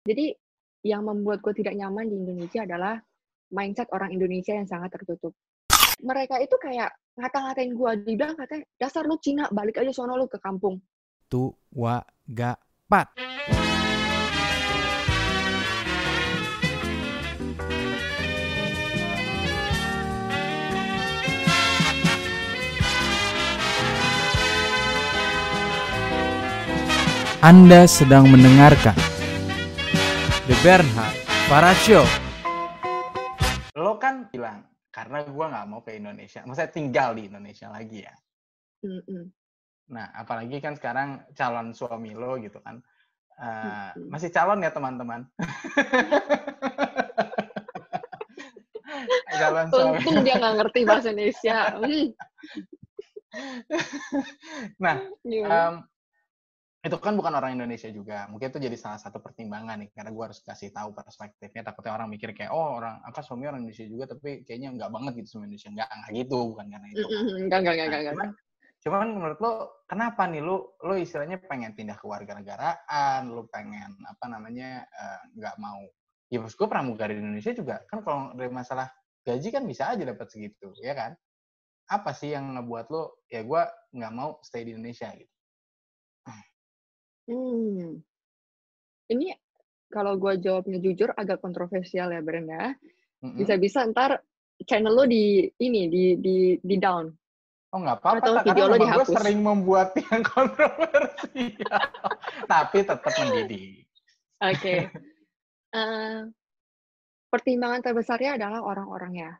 Jadi, yang membuat gue tidak nyaman di Indonesia adalah mindset orang Indonesia yang sangat tertutup. Mereka itu kayak ngata-ngatain gue, dibilang katanya, dasar lu Cina, balik aja sono lu ke kampung. Tu, wa, ga, pat. Anda sedang mendengarkan The Bernhard Para Show. Lo kan bilang, karena gue nggak mau ke Indonesia. Maksudnya tinggal di Indonesia lagi ya. Mm-mm. Nah, apalagi kan sekarang calon suami lo gitu kan. Eh, Mm-mm. masih calon ya teman-teman. calon suami. Untung dia nggak ngerti bahasa Indonesia. Nah, em, itu kan bukan orang Indonesia juga. Mungkin itu jadi salah satu pertimbangan nih, karena gue harus kasih tahu perspektifnya. Takutnya orang mikir kayak, oh orang apa suami orang Indonesia juga, tapi kayaknya nggak banget gitu sama Indonesia. Nggak, nggak gitu, bukan karena itu. kan. Enggak, enggak, enggak, Nah, enggak, cuman, enggak. cuman menurut lo kenapa nih lo lo istilahnya pengen pindah ke warga negaraan, lo pengen apa namanya eh, nggak mau? Ya maksud gue pramugari di Indonesia juga kan kalau dari masalah gaji kan bisa aja dapat segitu, ya kan? Apa sih yang ngebuat lo ya gue nggak mau stay di Indonesia gitu? Hmm. Ini kalau gue jawabnya jujur agak kontroversial ya Brenda. Mm-mm. Bisa-bisa ntar channel lo di ini di di di down. Oh nggak apa-apa, Atau tak, video lo memang gue dihapus. sering membuat yang kontroversial, tapi tetap mendidik. Oke. Eh, pertimbangan terbesarnya adalah orang-orangnya.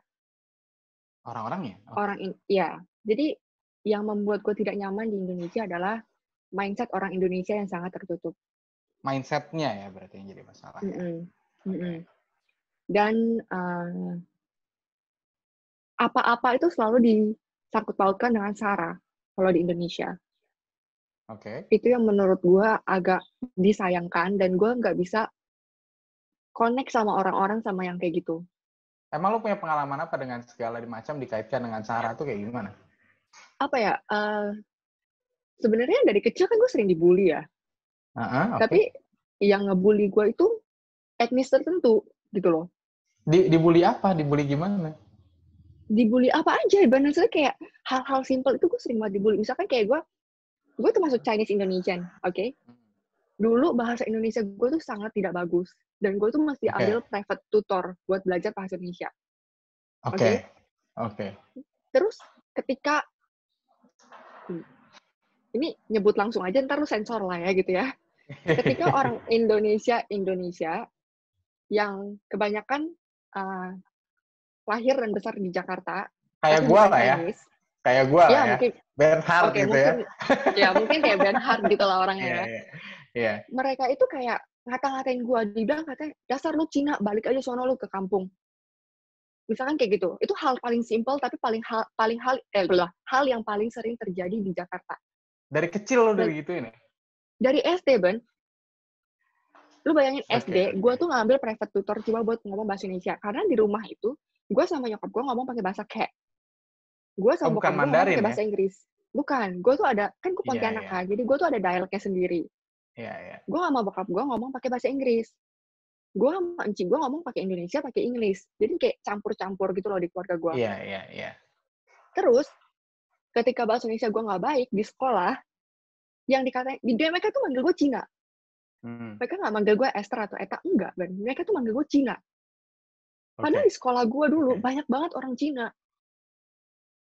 Orang-orangnya, oke. Orang in, ya. Jadi yang membuat gue tidak nyaman di Indonesia adalah mindset orang Indonesia yang sangat tertutup. mindsetnya ya berarti yang jadi masalah. ya. Mm-mm. Mm-mm. Dan eh, apa-apa itu selalu disangkut pautkan dengan SARA kalau di Indonesia. Oke. Itu yang menurut gue agak disayangkan dan gue nggak bisa connect sama orang-orang sama yang kayak gitu. Emang lo punya pengalaman apa dengan segala macam dikaitkan dengan Sarah tuh kayak gimana? Apa ya? eh, sebenarnya dari kecil kan gue sering dibully ya. Heeh, oke. Tapi yang ngebully gue itu etnis tertentu gitu loh. Di, dibully apa? Dibully gimana? Dibully apa aja, bahasa kayak hal-hal simpel itu gue sering banget dibully. Misalkan kayak gue, gue termasuk Chinese Indonesian, oke? Dulu bahasa Indonesia gue tuh sangat tidak bagus. Dan gue tuh mesti Oke. ambil private tutor buat belajar bahasa Indonesia. Oke. Oke. Terus ketika. Ini nyebut langsung aja, ntar lu sensor lah ya gitu ya. Ketika orang Indonesia, Indonesia, yang kebanyakan uh, lahir dan besar di Jakarta, Kayak gua lah ya. Chinese, Kayak gua ya lah ya. mungkin Bernhard Oke, gitu ya. mungkin ya mungkin kayak Bernhard gitu lah orangnya Iya, ya. iya. Iya. Mereka itu kayak ngata-ngatain gua, dibilang katanya dasar lu Cina, balik aja sono lu ke kampung. Misalkan kayak gitu. Itu hal paling simpel tapi paling hal paling hal eh belah, hal yang paling sering terjadi di Jakarta. Dari kecil lo udah gitu ini. Dari SD, Ben. Lu bayangin Oke, SD, gua tuh ngambil private tutor cuma buat ngomong bahasa Indonesia. Karena di rumah itu, gua sama nyokap gua ngomong pakai bahasa kek. Gua sama Oh, bokap bukan ngomong Mandarin pakai ya? bahasa Inggris. Bukan, gua tuh ada kan gua Iya, Pontianak iya. kan, jadi gua tuh ada dialeknya sendiri. Iya, iya. gue sama bokap gue ngomong pakai bahasa Inggris. Gue sama encik gue ngomong pakai Indonesia, pakai Inggris. Jadi kayak campur-campur gitu loh di keluarga gue. Iya, iya, iya. Terus, ketika bahasa Indonesia gue nggak baik di sekolah, yang dikatain, di dia mereka tuh manggil gue Cina. Hmm, Mereka nggak manggil gue Esther atau Eta, enggak. Ben. Mereka tuh manggil gue Cina. Oke. Padahal di sekolah gue dulu, Oke. banyak banget orang Cina.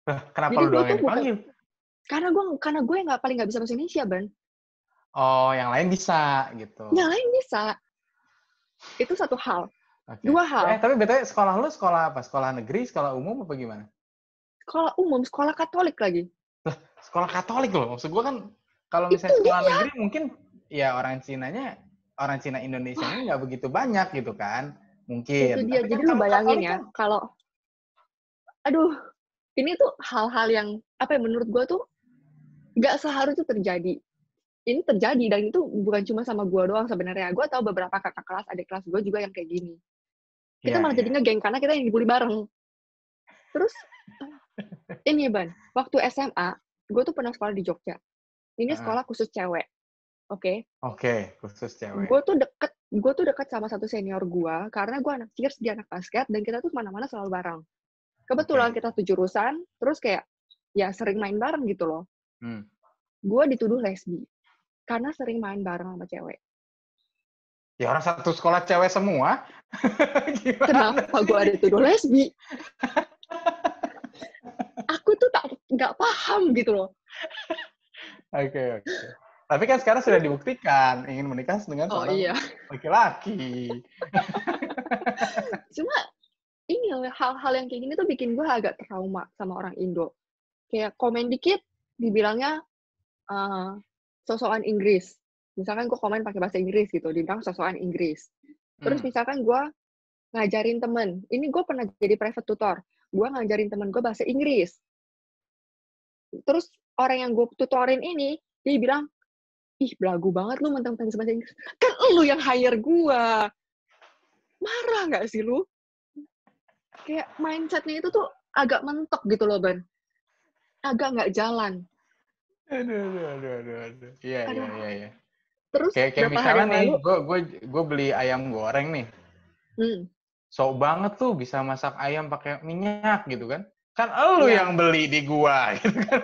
Lah, Kenapa Jadi gua doang yang bukan- dipanggil? Karena gue karena gue nggak paling nggak bisa bahasa Indonesia, Ben. Oh, yang lain bisa gitu. Yang lain bisa. Itu satu hal. Oke. Dua hal. Eh, tapi betulnya sekolah lu sekolah apa? Sekolah negeri, sekolah umum apa gimana? Sekolah umum, sekolah Katolik lagi. Sekolah Katolik loh. Maksud gua kan kalau Itu misalnya sekolah dia. negeri mungkin ya orang Cinanya, orang Cina Indonesia ini nggak begitu banyak gitu kan. Mungkin. itu dia Tapi kan jadi lu kalau bayangin Katolik ya kan- kalau aduh ini tuh hal-hal yang apa ya menurut gue tuh nggak seharusnya terjadi ini terjadi dan itu bukan cuma sama gue doang sebenarnya gue tahu beberapa kakak kelas adik kelas gue juga yang kayak gini kita Iya, malah iya. jadi ngegeng karena kita yang dibully bareng terus ini ban waktu SMA gue tuh pernah sekolah di Jogja ini Ah. sekolah khusus cewek oke Oke, khusus cewek. gue tuh deket gue tuh dekat sama satu senior gue karena gue anak cheers dia anak basket dan kita tuh ke mana-mana selalu bareng kebetulan Oke. kita tuh jurusan terus kayak ya sering main bareng gitu loh Hmm. gue dituduh lesbi karena sering main bareng sama cewek Ya orang satu sekolah cewek semua. Kenapa gue ada dituduh lesbi nggak paham gitu loh Oke, oke. Tapi kan sekarang sudah dibuktikan ingin menikah dengan oh seorang iya laki-laki. cuma ini hal-hal yang kayak gini tuh bikin gue agak trauma sama orang Indo. Kayak komen dikit, dibilangnya eh sosokan Inggris. Misalkan gue komen pakai bahasa Inggris gitu, dibilang sosokan Inggris. Terus Hmm. misalkan gue ngajarin temen, ini gue pernah jadi private tutor, gue ngajarin temen gue bahasa Inggris. Terus orang yang gue tutorin ini, dia bilang, ih belagu banget lu mentang-mentang bisa bahasa Inggris. Kan lu yang hire gue. Marah nggak sih lu? Kayak mindsetnya itu tuh agak mentok gitu loh, Ban. Agak nggak jalan. Aduh, aduh, aduh, aduh, aduh. Iya, iya, iya, iya. Terus Kayak, kayak misalnya nih, gue gue gue beli ayam goreng nih. hmm, Sok banget tuh bisa masak ayam pakai minyak gitu kan. Kan elu Iya. yang beli di gua gitu kan.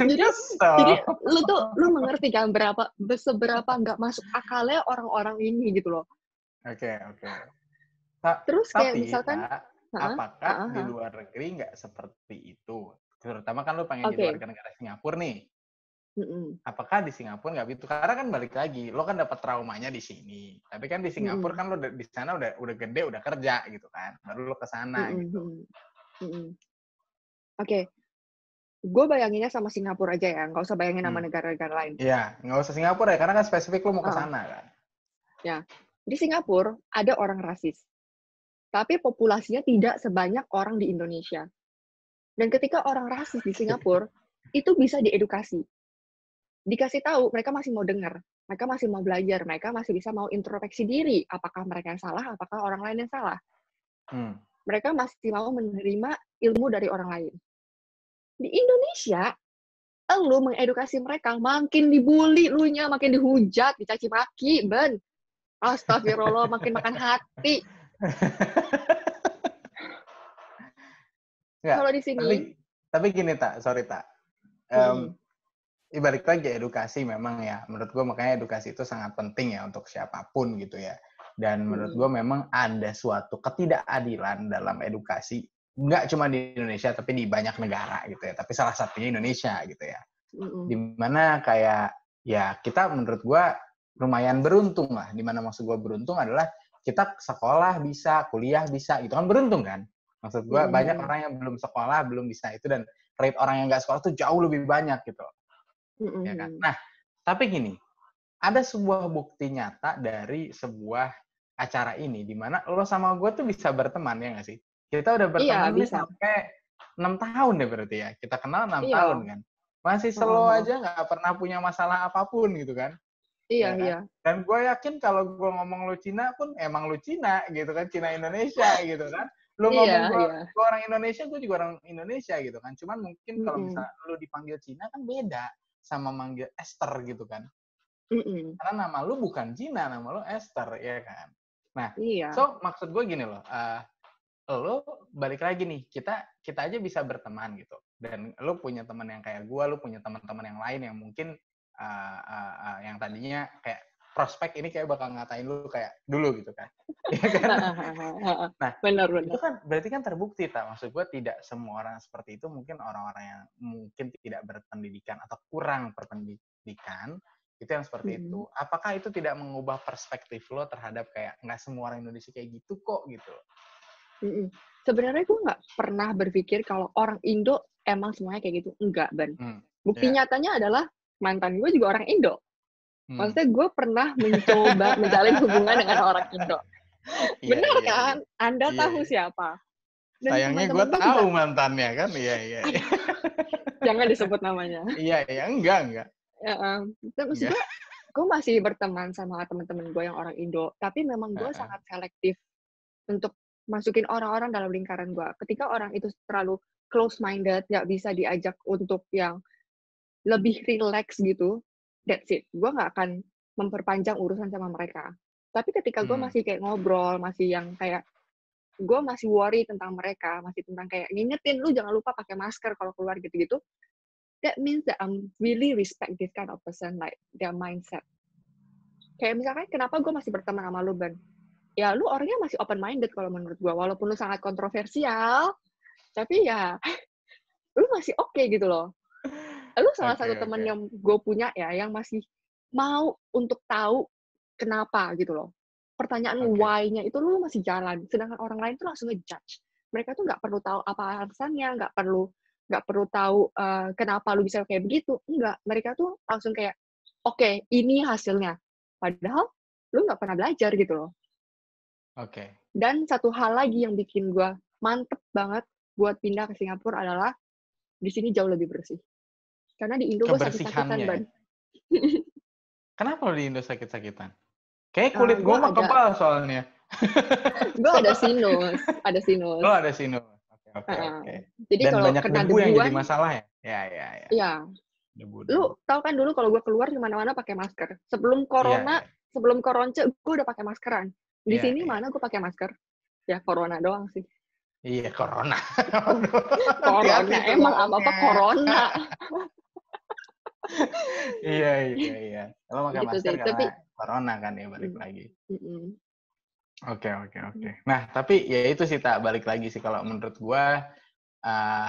Jadi- lu tuh lu mengerti kan berapa seberapa nggak masuk akalnya orang-orang ini gitu loh. Oke, oke. Ta- Terus kayak Tapi, misalkan, Ta, apakah Hah, di luar negeri nggak seperti itu? Terutama kan lu pengen Oke. jadi warga negara Singapura nih. Mm-mm. Apakah di Singapura nggak begitu? Karena kan balik lagi, lo kan dapat traumanya di sini. Tapi kan di Singapura Mm-mm. kan lo di sana udah udah gede, udah kerja gitu kan. Baru lo ke sana Mm-mm, gitu. Oke, gue bayanginnya sama Singapura aja ya, nggak usah bayangin sama Hmm. negara-negara lain. Iya, nggak usah Singapura ya, karena kan spesifik lo mau ke Ah. sana kan. Di Singapura ada orang rasis, tapi populasinya tidak sebanyak orang di Indonesia. Dan ketika orang rasis di Singapura itu bisa diedukasi, dikasih tahu mereka masih mau dengar, mereka masih mau belajar, mereka masih bisa mau introspeksi diri, apakah mereka yang salah, apakah orang lain yang salah. Hmm. Mereka masih mau menerima ilmu dari orang lain. Di Indonesia, lu mengedukasi mereka, makin dibully lu nya, makin dihujat, dicaci maki, ben. Astagfirullah, makin makan hati. Kalau di sini, tapi tapi gini tak, sorry tak. Em, Ibalik lagi edukasi memang ya. Menurut gue makanya edukasi itu sangat penting ya untuk siapa pun gitu ya. Dan menurut Hmm. gue memang ada suatu ketidakadilan dalam edukasi. Nggak cuma di Indonesia, tapi di banyak negara gitu ya. Tapi salah satunya Indonesia gitu ya. Mm-mm. Di mana kayak ya kita menurut gue lumayan beruntung lah. Di mana maksud gue beruntung adalah kita sekolah bisa, kuliah bisa, itu kan beruntung kan. Maksud gue Hmm. banyak orang yang belum sekolah, belum bisa itu dan rate orang yang nggak sekolah tuh jauh lebih banyak gitu. Mm-mm. Ya kan? Nah, tapi gini, ada sebuah bukti nyata dari sebuah acara ini di mana lo sama gue tuh bisa berteman ya nggak sih? Kita udah berteman nih bisa. sampai enam tahun deh berarti ya. Kita kenal enam Iya. tahun kan. Masih slow Oh. aja nggak pernah punya masalah apa pun gitu kan. Iya, ya kan? iya. Dan gue yakin kalau gue ngomong lu Cina pun emang lu Cina gitu kan, Cina Indonesia gitu kan. Lu Iya, ngomong gue iya. orang Indonesia, gue juga orang Indonesia gitu kan. Cuman mungkin kalau Mm-mm. misalnya lu dipanggil Cina kan beda sama manggil Esther gitu kan. Mm-mm. Karena nama lu bukan Cina, nama lu Esther ya kan. Iya. So maksud gue gini loh, eh lo balik lagi nih, kita kita aja bisa berteman gitu. Dan lo punya teman yang kayak gue, lo punya teman-teman yang lain yang mungkin eh, eh, eh, yang tadinya kayak prospek ini kayak bakal ngatain lu kayak dulu gitu kan. Iya kan? Nah, benar itu benar. kan berarti kan terbukti tak maksud gue tidak semua orang seperti itu mungkin orang-orang yang mungkin tidak berpendidikan atau kurang berpendidikan itu yang seperti Mm-mm. itu apakah itu tidak mengubah perspektif lo terhadap kayak nggak semua orang Indonesia kayak gitu kok gitu Mm-mm. Sebenarnya gue nggak pernah berpikir kalau orang Indo emang semuanya kayak gitu. Enggak, Ban. Hmm, Bukti iya. nyatanya adalah mantan gue juga orang Indo. Hmm. Maksudnya gue pernah mencoba menjalin hubungan dengan orang Indo. Iya, Benar iya, kan? Anda Iya, tahu iya. siapa? Dan sayangnya gue tahu juga- mantannya kan iya iya iya jangan disebut namanya. iya iya enggak enggak Ya, em, terus Iya. gue, gue masih berteman sama teman-teman gue yang orang Indo, tapi memang gue Heeh. sangat selektif untuk masukin orang-orang dalam lingkaran gue. Ketika orang itu terlalu close minded, nggak bisa diajak untuk yang lebih relax gitu, that's it. Gue nggak akan memperpanjang urusan sama mereka. Tapi ketika gue Hmm. masih kayak ngobrol, masih yang kayak gue masih worry tentang mereka, masih tentang kayak ngingetin lu jangan lupa pakai masker kalau keluar gitu-gitu. That means that I'm really respect this kind of person, like their mindset. Kayak misalkan kenapa gue masih berteman sama lu, Ben? Ya lu orangnya masih open minded kalau menurut gue, walaupun lu sangat kontroversial, tapi ya lu masih oke gitu loh. Lu salah Oke, satu temen yang gue punya ya, yang masih mau untuk tahu kenapa gitu loh. Pertanyaan Oke. why-nya itu lu masih jalan, sedangkan orang lain tuh langsung ngejudge. Mereka tuh nggak perlu tahu apa alasannya, nggak perlu nggak perlu tahu eh, kenapa lu bisa kayak begitu. Enggak, mereka tuh langsung kayak, oke, ini hasilnya. Padahal lu nggak pernah belajar gitu loh. Oke. Dan satu hal lagi yang bikin gue mantep banget buat pindah ke Singapura adalah di sini jauh lebih bersih. Karena di Indo gue sakit-sakitan, Kebersihannya Ban. ya? Kenapa lo di Indo sakit-sakitan? Kayak Eh, kulit gue gua mah kebal soalnya. gue ada sinus, ada sinus. Lo ada sinus. Oke, oke, Heeh. oke. Jadi Dan kalau banyak kena debu yang jadi masalah ya? Ya, ya, ya. ya, Debu, lu debu. tahu kan dulu kalau gue keluar ke mana-mana pakai masker. Sebelum corona, Iya, sebelum koronce, gue udah pakai maskeran. Di Iya, sini iya. mana gue pakai masker? Ya corona doang sih. Iya, iya, corona. Corona, emang apa apa ngomongnya. corona. Iya, iya, iya. Lo pakai Gitu masker sih, karena tapi- corona kan ya, balik Hmm. lagi. Oke, oke, oke. Nah, tapi ya itu sih tak balik lagi sih kalau menurut gua eh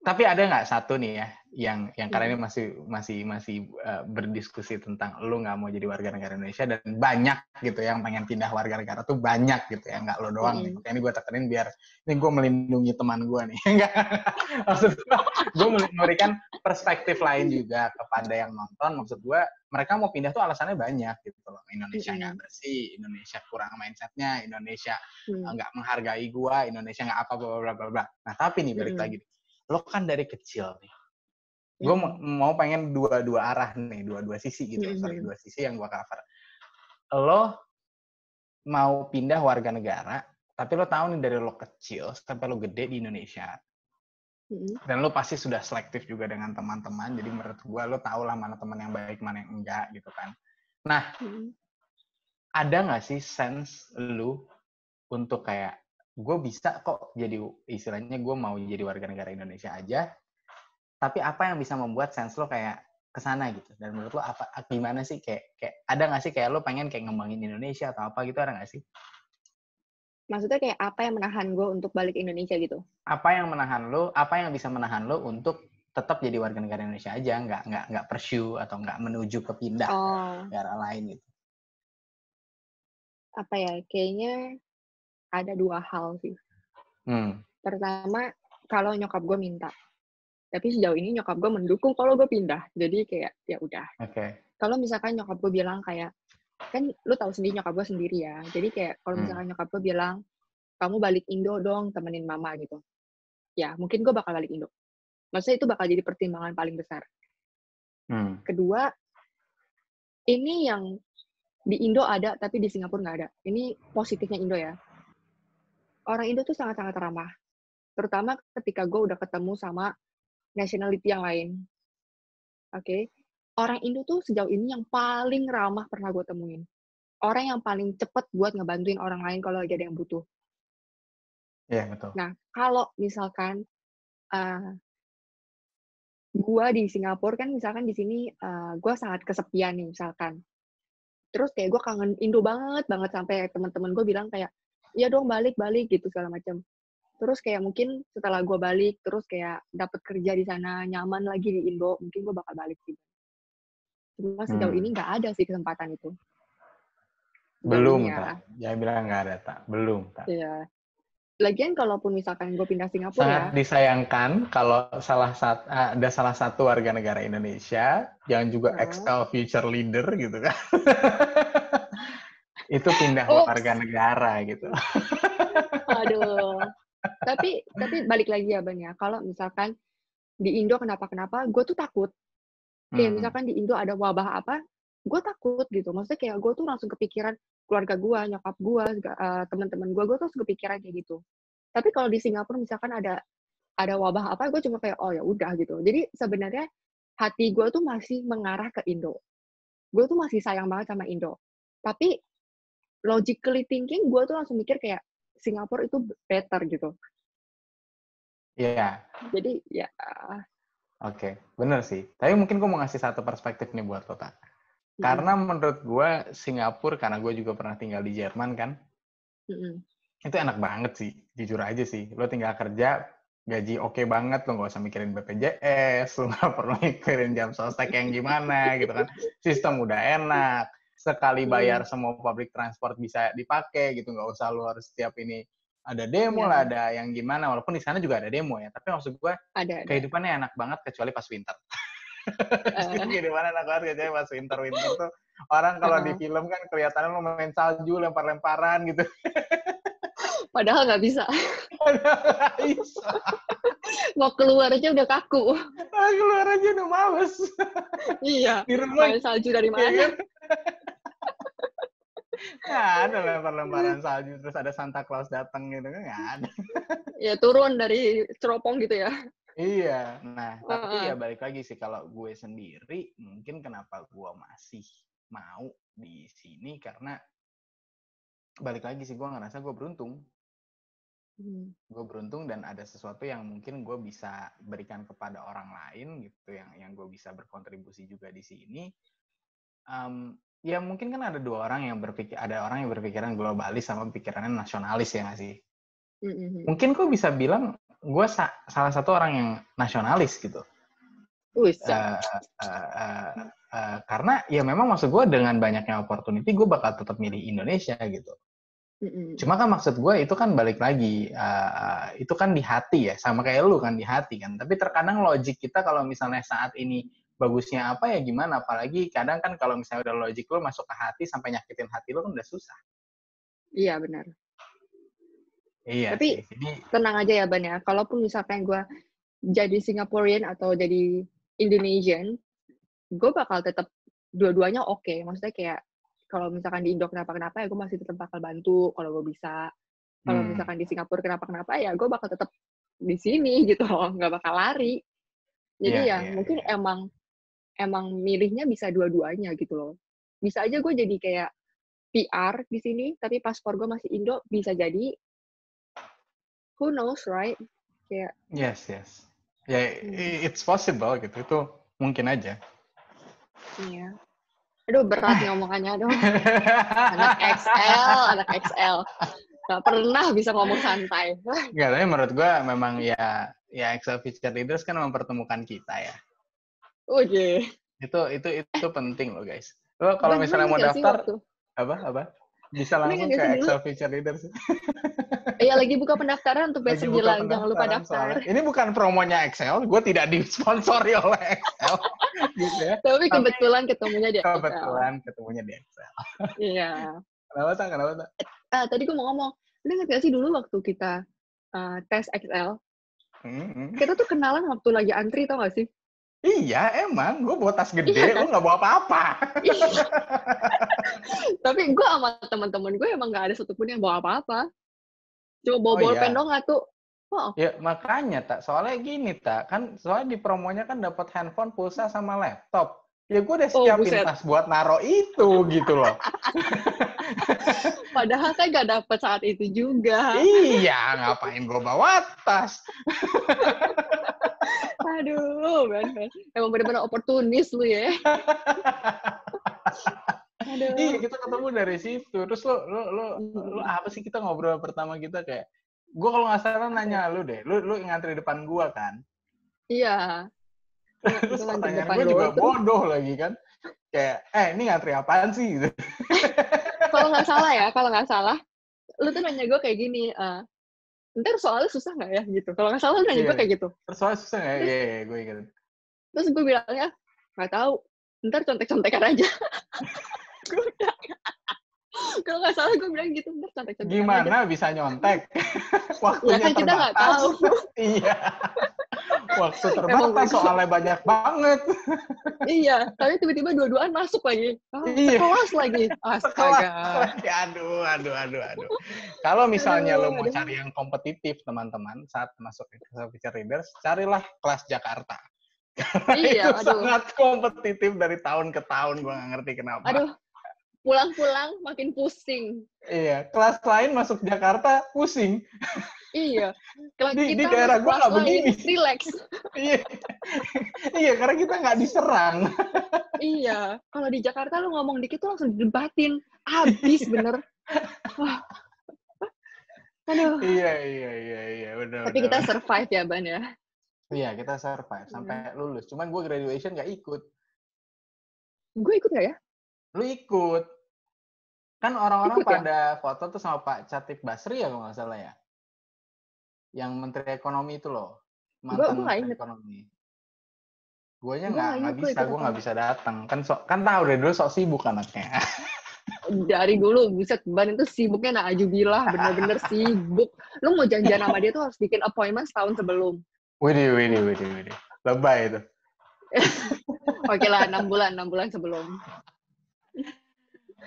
tapi ada nggak satu nih ya yang yang karena ini masih masih masih eh, berdiskusi tentang lu nggak mau jadi warga negara Indonesia dan banyak gitu yang pengen pindah warga negara tuh banyak gitu ya nggak lo doang. Mm. Ini gue tekenin biar ini gue melindungi teman gue nih. Enggak. Maksud gue memberikan perspektif lain juga kepada yang nonton. Maksud gue mereka mau pindah tuh alasannya banyak gitu loh. Indonesia nggak Mm-mm. bersih, Indonesia kurang mindsetnya, Indonesia Hmm. nggak menghargai gua, Indonesia nggak apa bla bla bla. Nah tapi nih balik lagi, lo kan dari kecil nih, gue Mm. mau pengen dua dua arah nih, dua dua sisi gitu, Mm-mm. sorry dua sisi yang gua cover. Lo mau pindah warga negara, tapi lo tahu nih dari lo kecil sampai lo gede di Indonesia, Mm-mm. dan lo pasti sudah selektif juga dengan teman-teman, jadi menurut gua lo tau lah mana teman yang baik, mana yang enggak gitu kan. Nah ada nggak sih sense lu untuk kayak gue bisa kok jadi istilahnya gue mau jadi warga negara Indonesia aja tapi apa yang bisa membuat sense lo kayak ke sana gitu? Dan menurut lo apa gimana sih? Kayak kayak ada nggak sih kayak lo pengen kayak ngembangin Indonesia atau apa gitu? Ada nggak sih? Maksudnya kayak apa yang menahan gue untuk balik Indonesia gitu? apa yang menahan lo apa yang bisa menahan lo untuk tetap jadi warga negara Indonesia aja? Nggak nggak nggak pursue atau nggak menuju ke pindah Oh, negara lain gitu. Apa ya? Kayaknya ada dua hal sih. hmm Pertama, kalau nyokap gue minta. Tapi sejauh ini nyokap gue mendukung kalau gue pindah. Jadi kayak ya udah. oke Kalau misalkan nyokap gue bilang kayak kan lu tahu sendiri nyokap gue sendiri ya. Jadi kayak kalau Hmm. misalkan nyokap gue bilang kamu balik Indo dong temenin mama gitu. Ya mungkin gue bakal balik Indo. Maksudnya itu bakal jadi pertimbangan paling besar. hmm Kedua, ini yang di Indo ada tapi di Singapura nggak ada. Ini positifnya Indo ya. Orang Indo tuh sangat-sangat ramah. Terutama ketika gue udah ketemu sama nationality yang lain. Oke. Orang Indo tuh sejauh ini yang paling ramah pernah gue temuin. Orang yang paling cepet buat ngebantuin orang lain kalau lagi ada yang butuh. Iya betul Nah, kalau misalkan uh, gua di Singapura kan misalkan di sini uh, gua sangat kesepian nih misalkan. Terus kayak gua kangen Indo banget banget sampai teman-teman gue bilang kayak ya dong balik balik gitu segala macam. Terus kayak mungkin setelah gua balik terus kayak dapet kerja di sana nyaman lagi di Indo mungkin gua bakal balik sih. Cuma sejauh Hmm. ini nggak ada sih kesempatan itu. Belum ya. tak jangan bilang nggak ada tak belum tak Iya. Lagian kalaupun misalkan gue pindah Singapura ya, sangat disayangkan kalau salah satu ada salah satu warga negara Indonesia yang juga Heeh. XL future leader gitu kan itu pindah Ups. warga negara gitu Aduh. tapi tapi balik lagi ya Bang ya. Kalau misalkan di Indo kenapa-kenapa, gue tuh takut. Kayak Hmm. misalkan di Indo ada wabah apa, gue takut gitu. Maksudnya kayak gue tuh langsung kepikiran keluarga gue, nyokap gue, teman-teman gue, gue tuh langsung kepikiran kayak gitu. Tapi kalau di Singapura misalkan ada ada wabah apa, gue cuma kayak oh ya udah gitu. Jadi sebenarnya hati gue tuh masih mengarah ke Indo. Gue tuh masih sayang banget sama Indo. Tapi logically thinking gue tuh langsung mikir kayak Singapura itu better gitu. Iya. Jadi ya Oke, bener sih. Tapi mungkin gue mau ngasih satu perspektif nih buat lo, Tak. mm, Karena menurut gue Singapura, karena gue juga pernah tinggal di Jerman kan, mm, itu enak banget sih, jujur aja sih. Lo tinggal kerja, gaji oke banget, lo nggak usah mikirin BPJS, lo nggak perlu mikirin jam sostek yang gimana gitu kan. Sistem udah enak, sekali Iya. bayar semua public transport bisa dipakai gitu, nggak usah lo harus setiap ini ada demo Iya. lah, ada yang gimana, walaupun di sana juga ada demo ya. Tapi maksud gue, ada ada. kehidupannya enak banget kecuali pas winter. Eh, kehidupannya enak banget kecuali pas winter winter tuh orang kalau di Heeh. film kan kelihatannya lo main salju lempar-lemparan gitu padahal nggak bisa. Bisa Mau keluar aja udah kaku. Ah, keluar aja udah males iya. di rumah Main salju dari ya mana? kan? Nggak ada lempar-lemparan salju terus ada Santa Claus datang gitu kan nggak ada Ya turun dari ceropong gitu ya. iya nah tapi Heeh. ya balik lagi sih kalau gue sendiri mungkin kenapa gue masih mau di sini karena balik lagi sih gue ngerasa gue beruntung Hmm. gue beruntung dan ada sesuatu yang mungkin gue bisa berikan kepada orang lain gitu yang yang gue bisa berkontribusi juga di sini. Em, ya mungkin kan ada dua orang yang berpikir ada orang yang berpikiran globalis sama pikirannya nasionalis ya nggak sih? Hmm, hmm, hmm. mungkin gue bisa bilang gue sa- salah satu orang yang nasionalis gitu. Wih, Eh, eh, eh, eh, karena ya memang maksud gue dengan banyaknya opportunity gue bakal tetap milih Indonesia gitu Hmm. Cuma kan maksud gue itu kan balik lagi, uh, itu kan di hati ya, sama kayak lu kan di hati kan. Tapi terkadang logik kita kalau misalnya saat ini bagusnya apa ya gimana, apalagi kadang kan kalau misalnya udah logik lu masuk ke hati sampai nyakitin hati lu kan udah susah. Iya benar. Iya Tapi- sih. Tenang aja ya Ban ya. Kalaupun misalkan gue jadi Singaporean atau jadi Indonesian, gue bakal tetap dua-duanya oke. Maksudnya kayak kalau misalkan di Indo kenapa-kenapa ya gue masih tetap bakal bantu kalau gue bisa. Kalau Hmm. misalkan di Singapura kenapa-kenapa ya gue bakal tetap di sini gitu loh, nggak bakal lari. Jadi Iya, ya iya, mungkin emang emang milihnya bisa dua-duanya gitu loh. Bisa aja gue jadi kayak PR di sini, tapi paspor gue masih Indo, bisa jadi who knows, right? Kayak yes yes. Ya i- it's possible gitu. Itu mungkin aja. Iya. Aduh berat nih omongannya, aduh. Anak XL, anak XL. Gak pernah bisa ngomong santai. Enggak, tapi menurut gue memang ya ya Excel Feature Leaders kan mempertemukan kita ya. Oke. Itu itu itu penting loh guys. Lo kalau misalnya mau nggak daftar apa apa bisa langsung ke sih? Excel Feature Leaders. Iya lagi buka pendaftaran untuk batch Lagi 9, buka jangan lupa daftar. soalnya. Ini bukan promonya Excel, gue tidak disponsori oleh Excel, gitu ya. Tapi kebetulan ketemunya di XL. Kebetulan ketemunya di Excel. Iya. Kenapa tak? Kenapa tak? Ah, tadi gue mau ngomong, lu ingat gak sih dulu waktu kita uh, tes XL, Hmm, hmm. kita tuh kenalan waktu lagi antri, tau gak sih? Iya, emang gue bawa tas gede, Iya kan? lu nggak bawa apa-apa. Tapi gue sama teman-teman gue emang gak ada satupun yang bawa apa-apa. Cuma bawa Oh, bolpen iya. dong nggak tuh. Oh, Ya makanya tak, soalnya gini tak, kan soalnya di promonya kan dapat handphone, pulsa sama laptop. Ya gue udah Oh, siapin buset. tas buat naro itu gitu loh. padahal kan gak dapet saat itu juga. iya, ngapain gue bawa tas? Aduh, Ben, Ben. Emang bener-bener oportunis lu ya. Aduh. Iya, kita ketemu dari situ. Terus lo, lo, lo, lo apa sih kita ngobrol pertama kita kayak, gue kalau nggak salah nanya lu deh, lu, lu ngantri depan gua kan. Iya. Terus Itu pertanyaan gue juga tuh. bodoh lagi kan. Kayak, eh ini ngantri apaan sih? Kalau nggak salah ya, kalau nggak salah, lu tuh nanya gue kayak gini, eh, ntar soalnya susah nggak ya gitu. Kalau nggak salah nanya Iya. gue kayak gitu. Soalnya susah nggak? Iya, iya, gue ingat. Terus gue bilangnya, nggak tahu. Ntar contek-contekan aja. Gue Kalau nggak salah gue bilang gitu, contek-contekan aja. Gimana bisa nyontek? Ya Waktunya kan kita nggak tahu. iya. Waktu terbatas, soalnya banyak banget. iya, tapi tiba-tiba dua-duaan masuk lagi. Oh, Iya. Sekelas lagi. Astaga. lagi. Aduh, aduh, aduh, aduh. Kalau misalnya lo Aduh, mau aduh. cari yang kompetitif, teman-teman, saat masuk ke Feature Readers, carilah kelas Jakarta. Iya, itu aduh. sangat kompetitif dari tahun ke tahun gue nggak ngerti kenapa. Aduh, pulang-pulang makin pusing. Iya, kelas lain masuk Jakarta pusing. Iya. Kalau Di- di kita daerah masuk gua kelas nggak begini. Relax. iya, iya karena kita nggak diserang. Iya. Kalau di Jakarta lu ngomong dikit tuh langsung didebatin. Habis bener. Wah. Aduh. iya, iya, iya, iya, benar. Tapi kita survive ya, Ban ya. Iya, kita survive sampai lulus. Cuman gue graduation nggak ikut. Gue ikut gak ya? Lu ikut. Kan orang-orang Ikut ya? pada foto tuh sama Pak Catip Basri ya kalau nggak salah ya. Yang Menteri Ekonomi itu loh. Gua- Mantan gua nggak Menteri. Ekonomi. Guanya Gua nggak nggak gua bisa, gue nggak bisa datang. Kan sok kan tahu dari dulu sok sibuk anaknya. Dari dulu, buset, Ban itu sibuknya nah ajubilah, bener-bener sibuk. Lu mau janjian sama dia tuh harus bikin appointment setahun sebelum. Widih, widih, widih, widih. Lebay itu. Oke lah, 6 bulan, 6 bulan sebelum.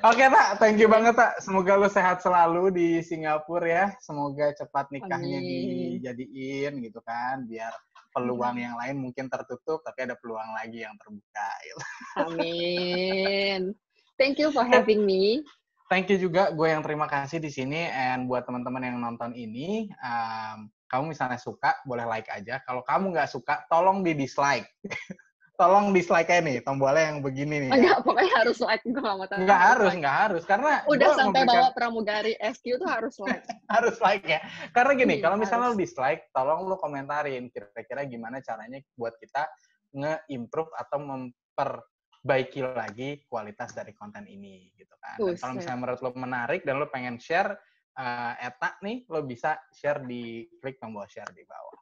Oke, Tak. Thank you banget, Tak. Semoga lu sehat selalu di Singapura ya. Semoga cepat nikahnya Amin. dijadiin gitu kan. Biar peluang yang lain mungkin tertutup, tapi ada peluang lagi yang terbuka. Gitu. Amin. Thank you for having me. Thank you juga. Gue yang terima kasih di sini. And buat teman-teman yang nonton ini, um, kamu misalnya suka, boleh like aja. Kalau kamu nggak suka, tolong di dislike. tolong dislike nih, tombolnya yang begini nih. ya. Enggak, pokoknya harus like. Gue gak mau tahu. Nggak harus, nggak harus. Karena Udah sampai memberikan- bawa pramugari SQ tuh harus like. harus like ya. Karena gini, Iya, kalau misalnya harus. lu dislike, tolong lu komentarin kira-kira gimana caranya buat kita nge-improve atau memperbaiki lagi kualitas dari konten ini gitu kan. Dan kalau misalnya menurut lu menarik dan lu pengen share eh, Eta nih, lu bisa share di klik tombol share di bawah.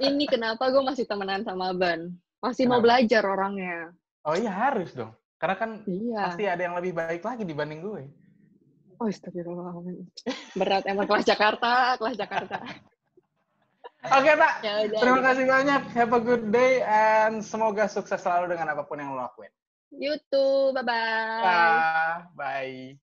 Ini kenapa gue masih temenan sama Ban. Masih mau Kenapa? belajar orangnya. Oh iya harus dong. Karena kan Iya. pasti ada yang lebih baik lagi dibanding gue. Oh, astagfirullahaladzim. Berat emang kelas Jakarta, kelas Jakarta. Oke, Tak. Ya. Terima kasih banyak. Have a good day and semoga sukses selalu dengan apa pun yang lo lakuin. YouTube, bye-bye. Ah, bye.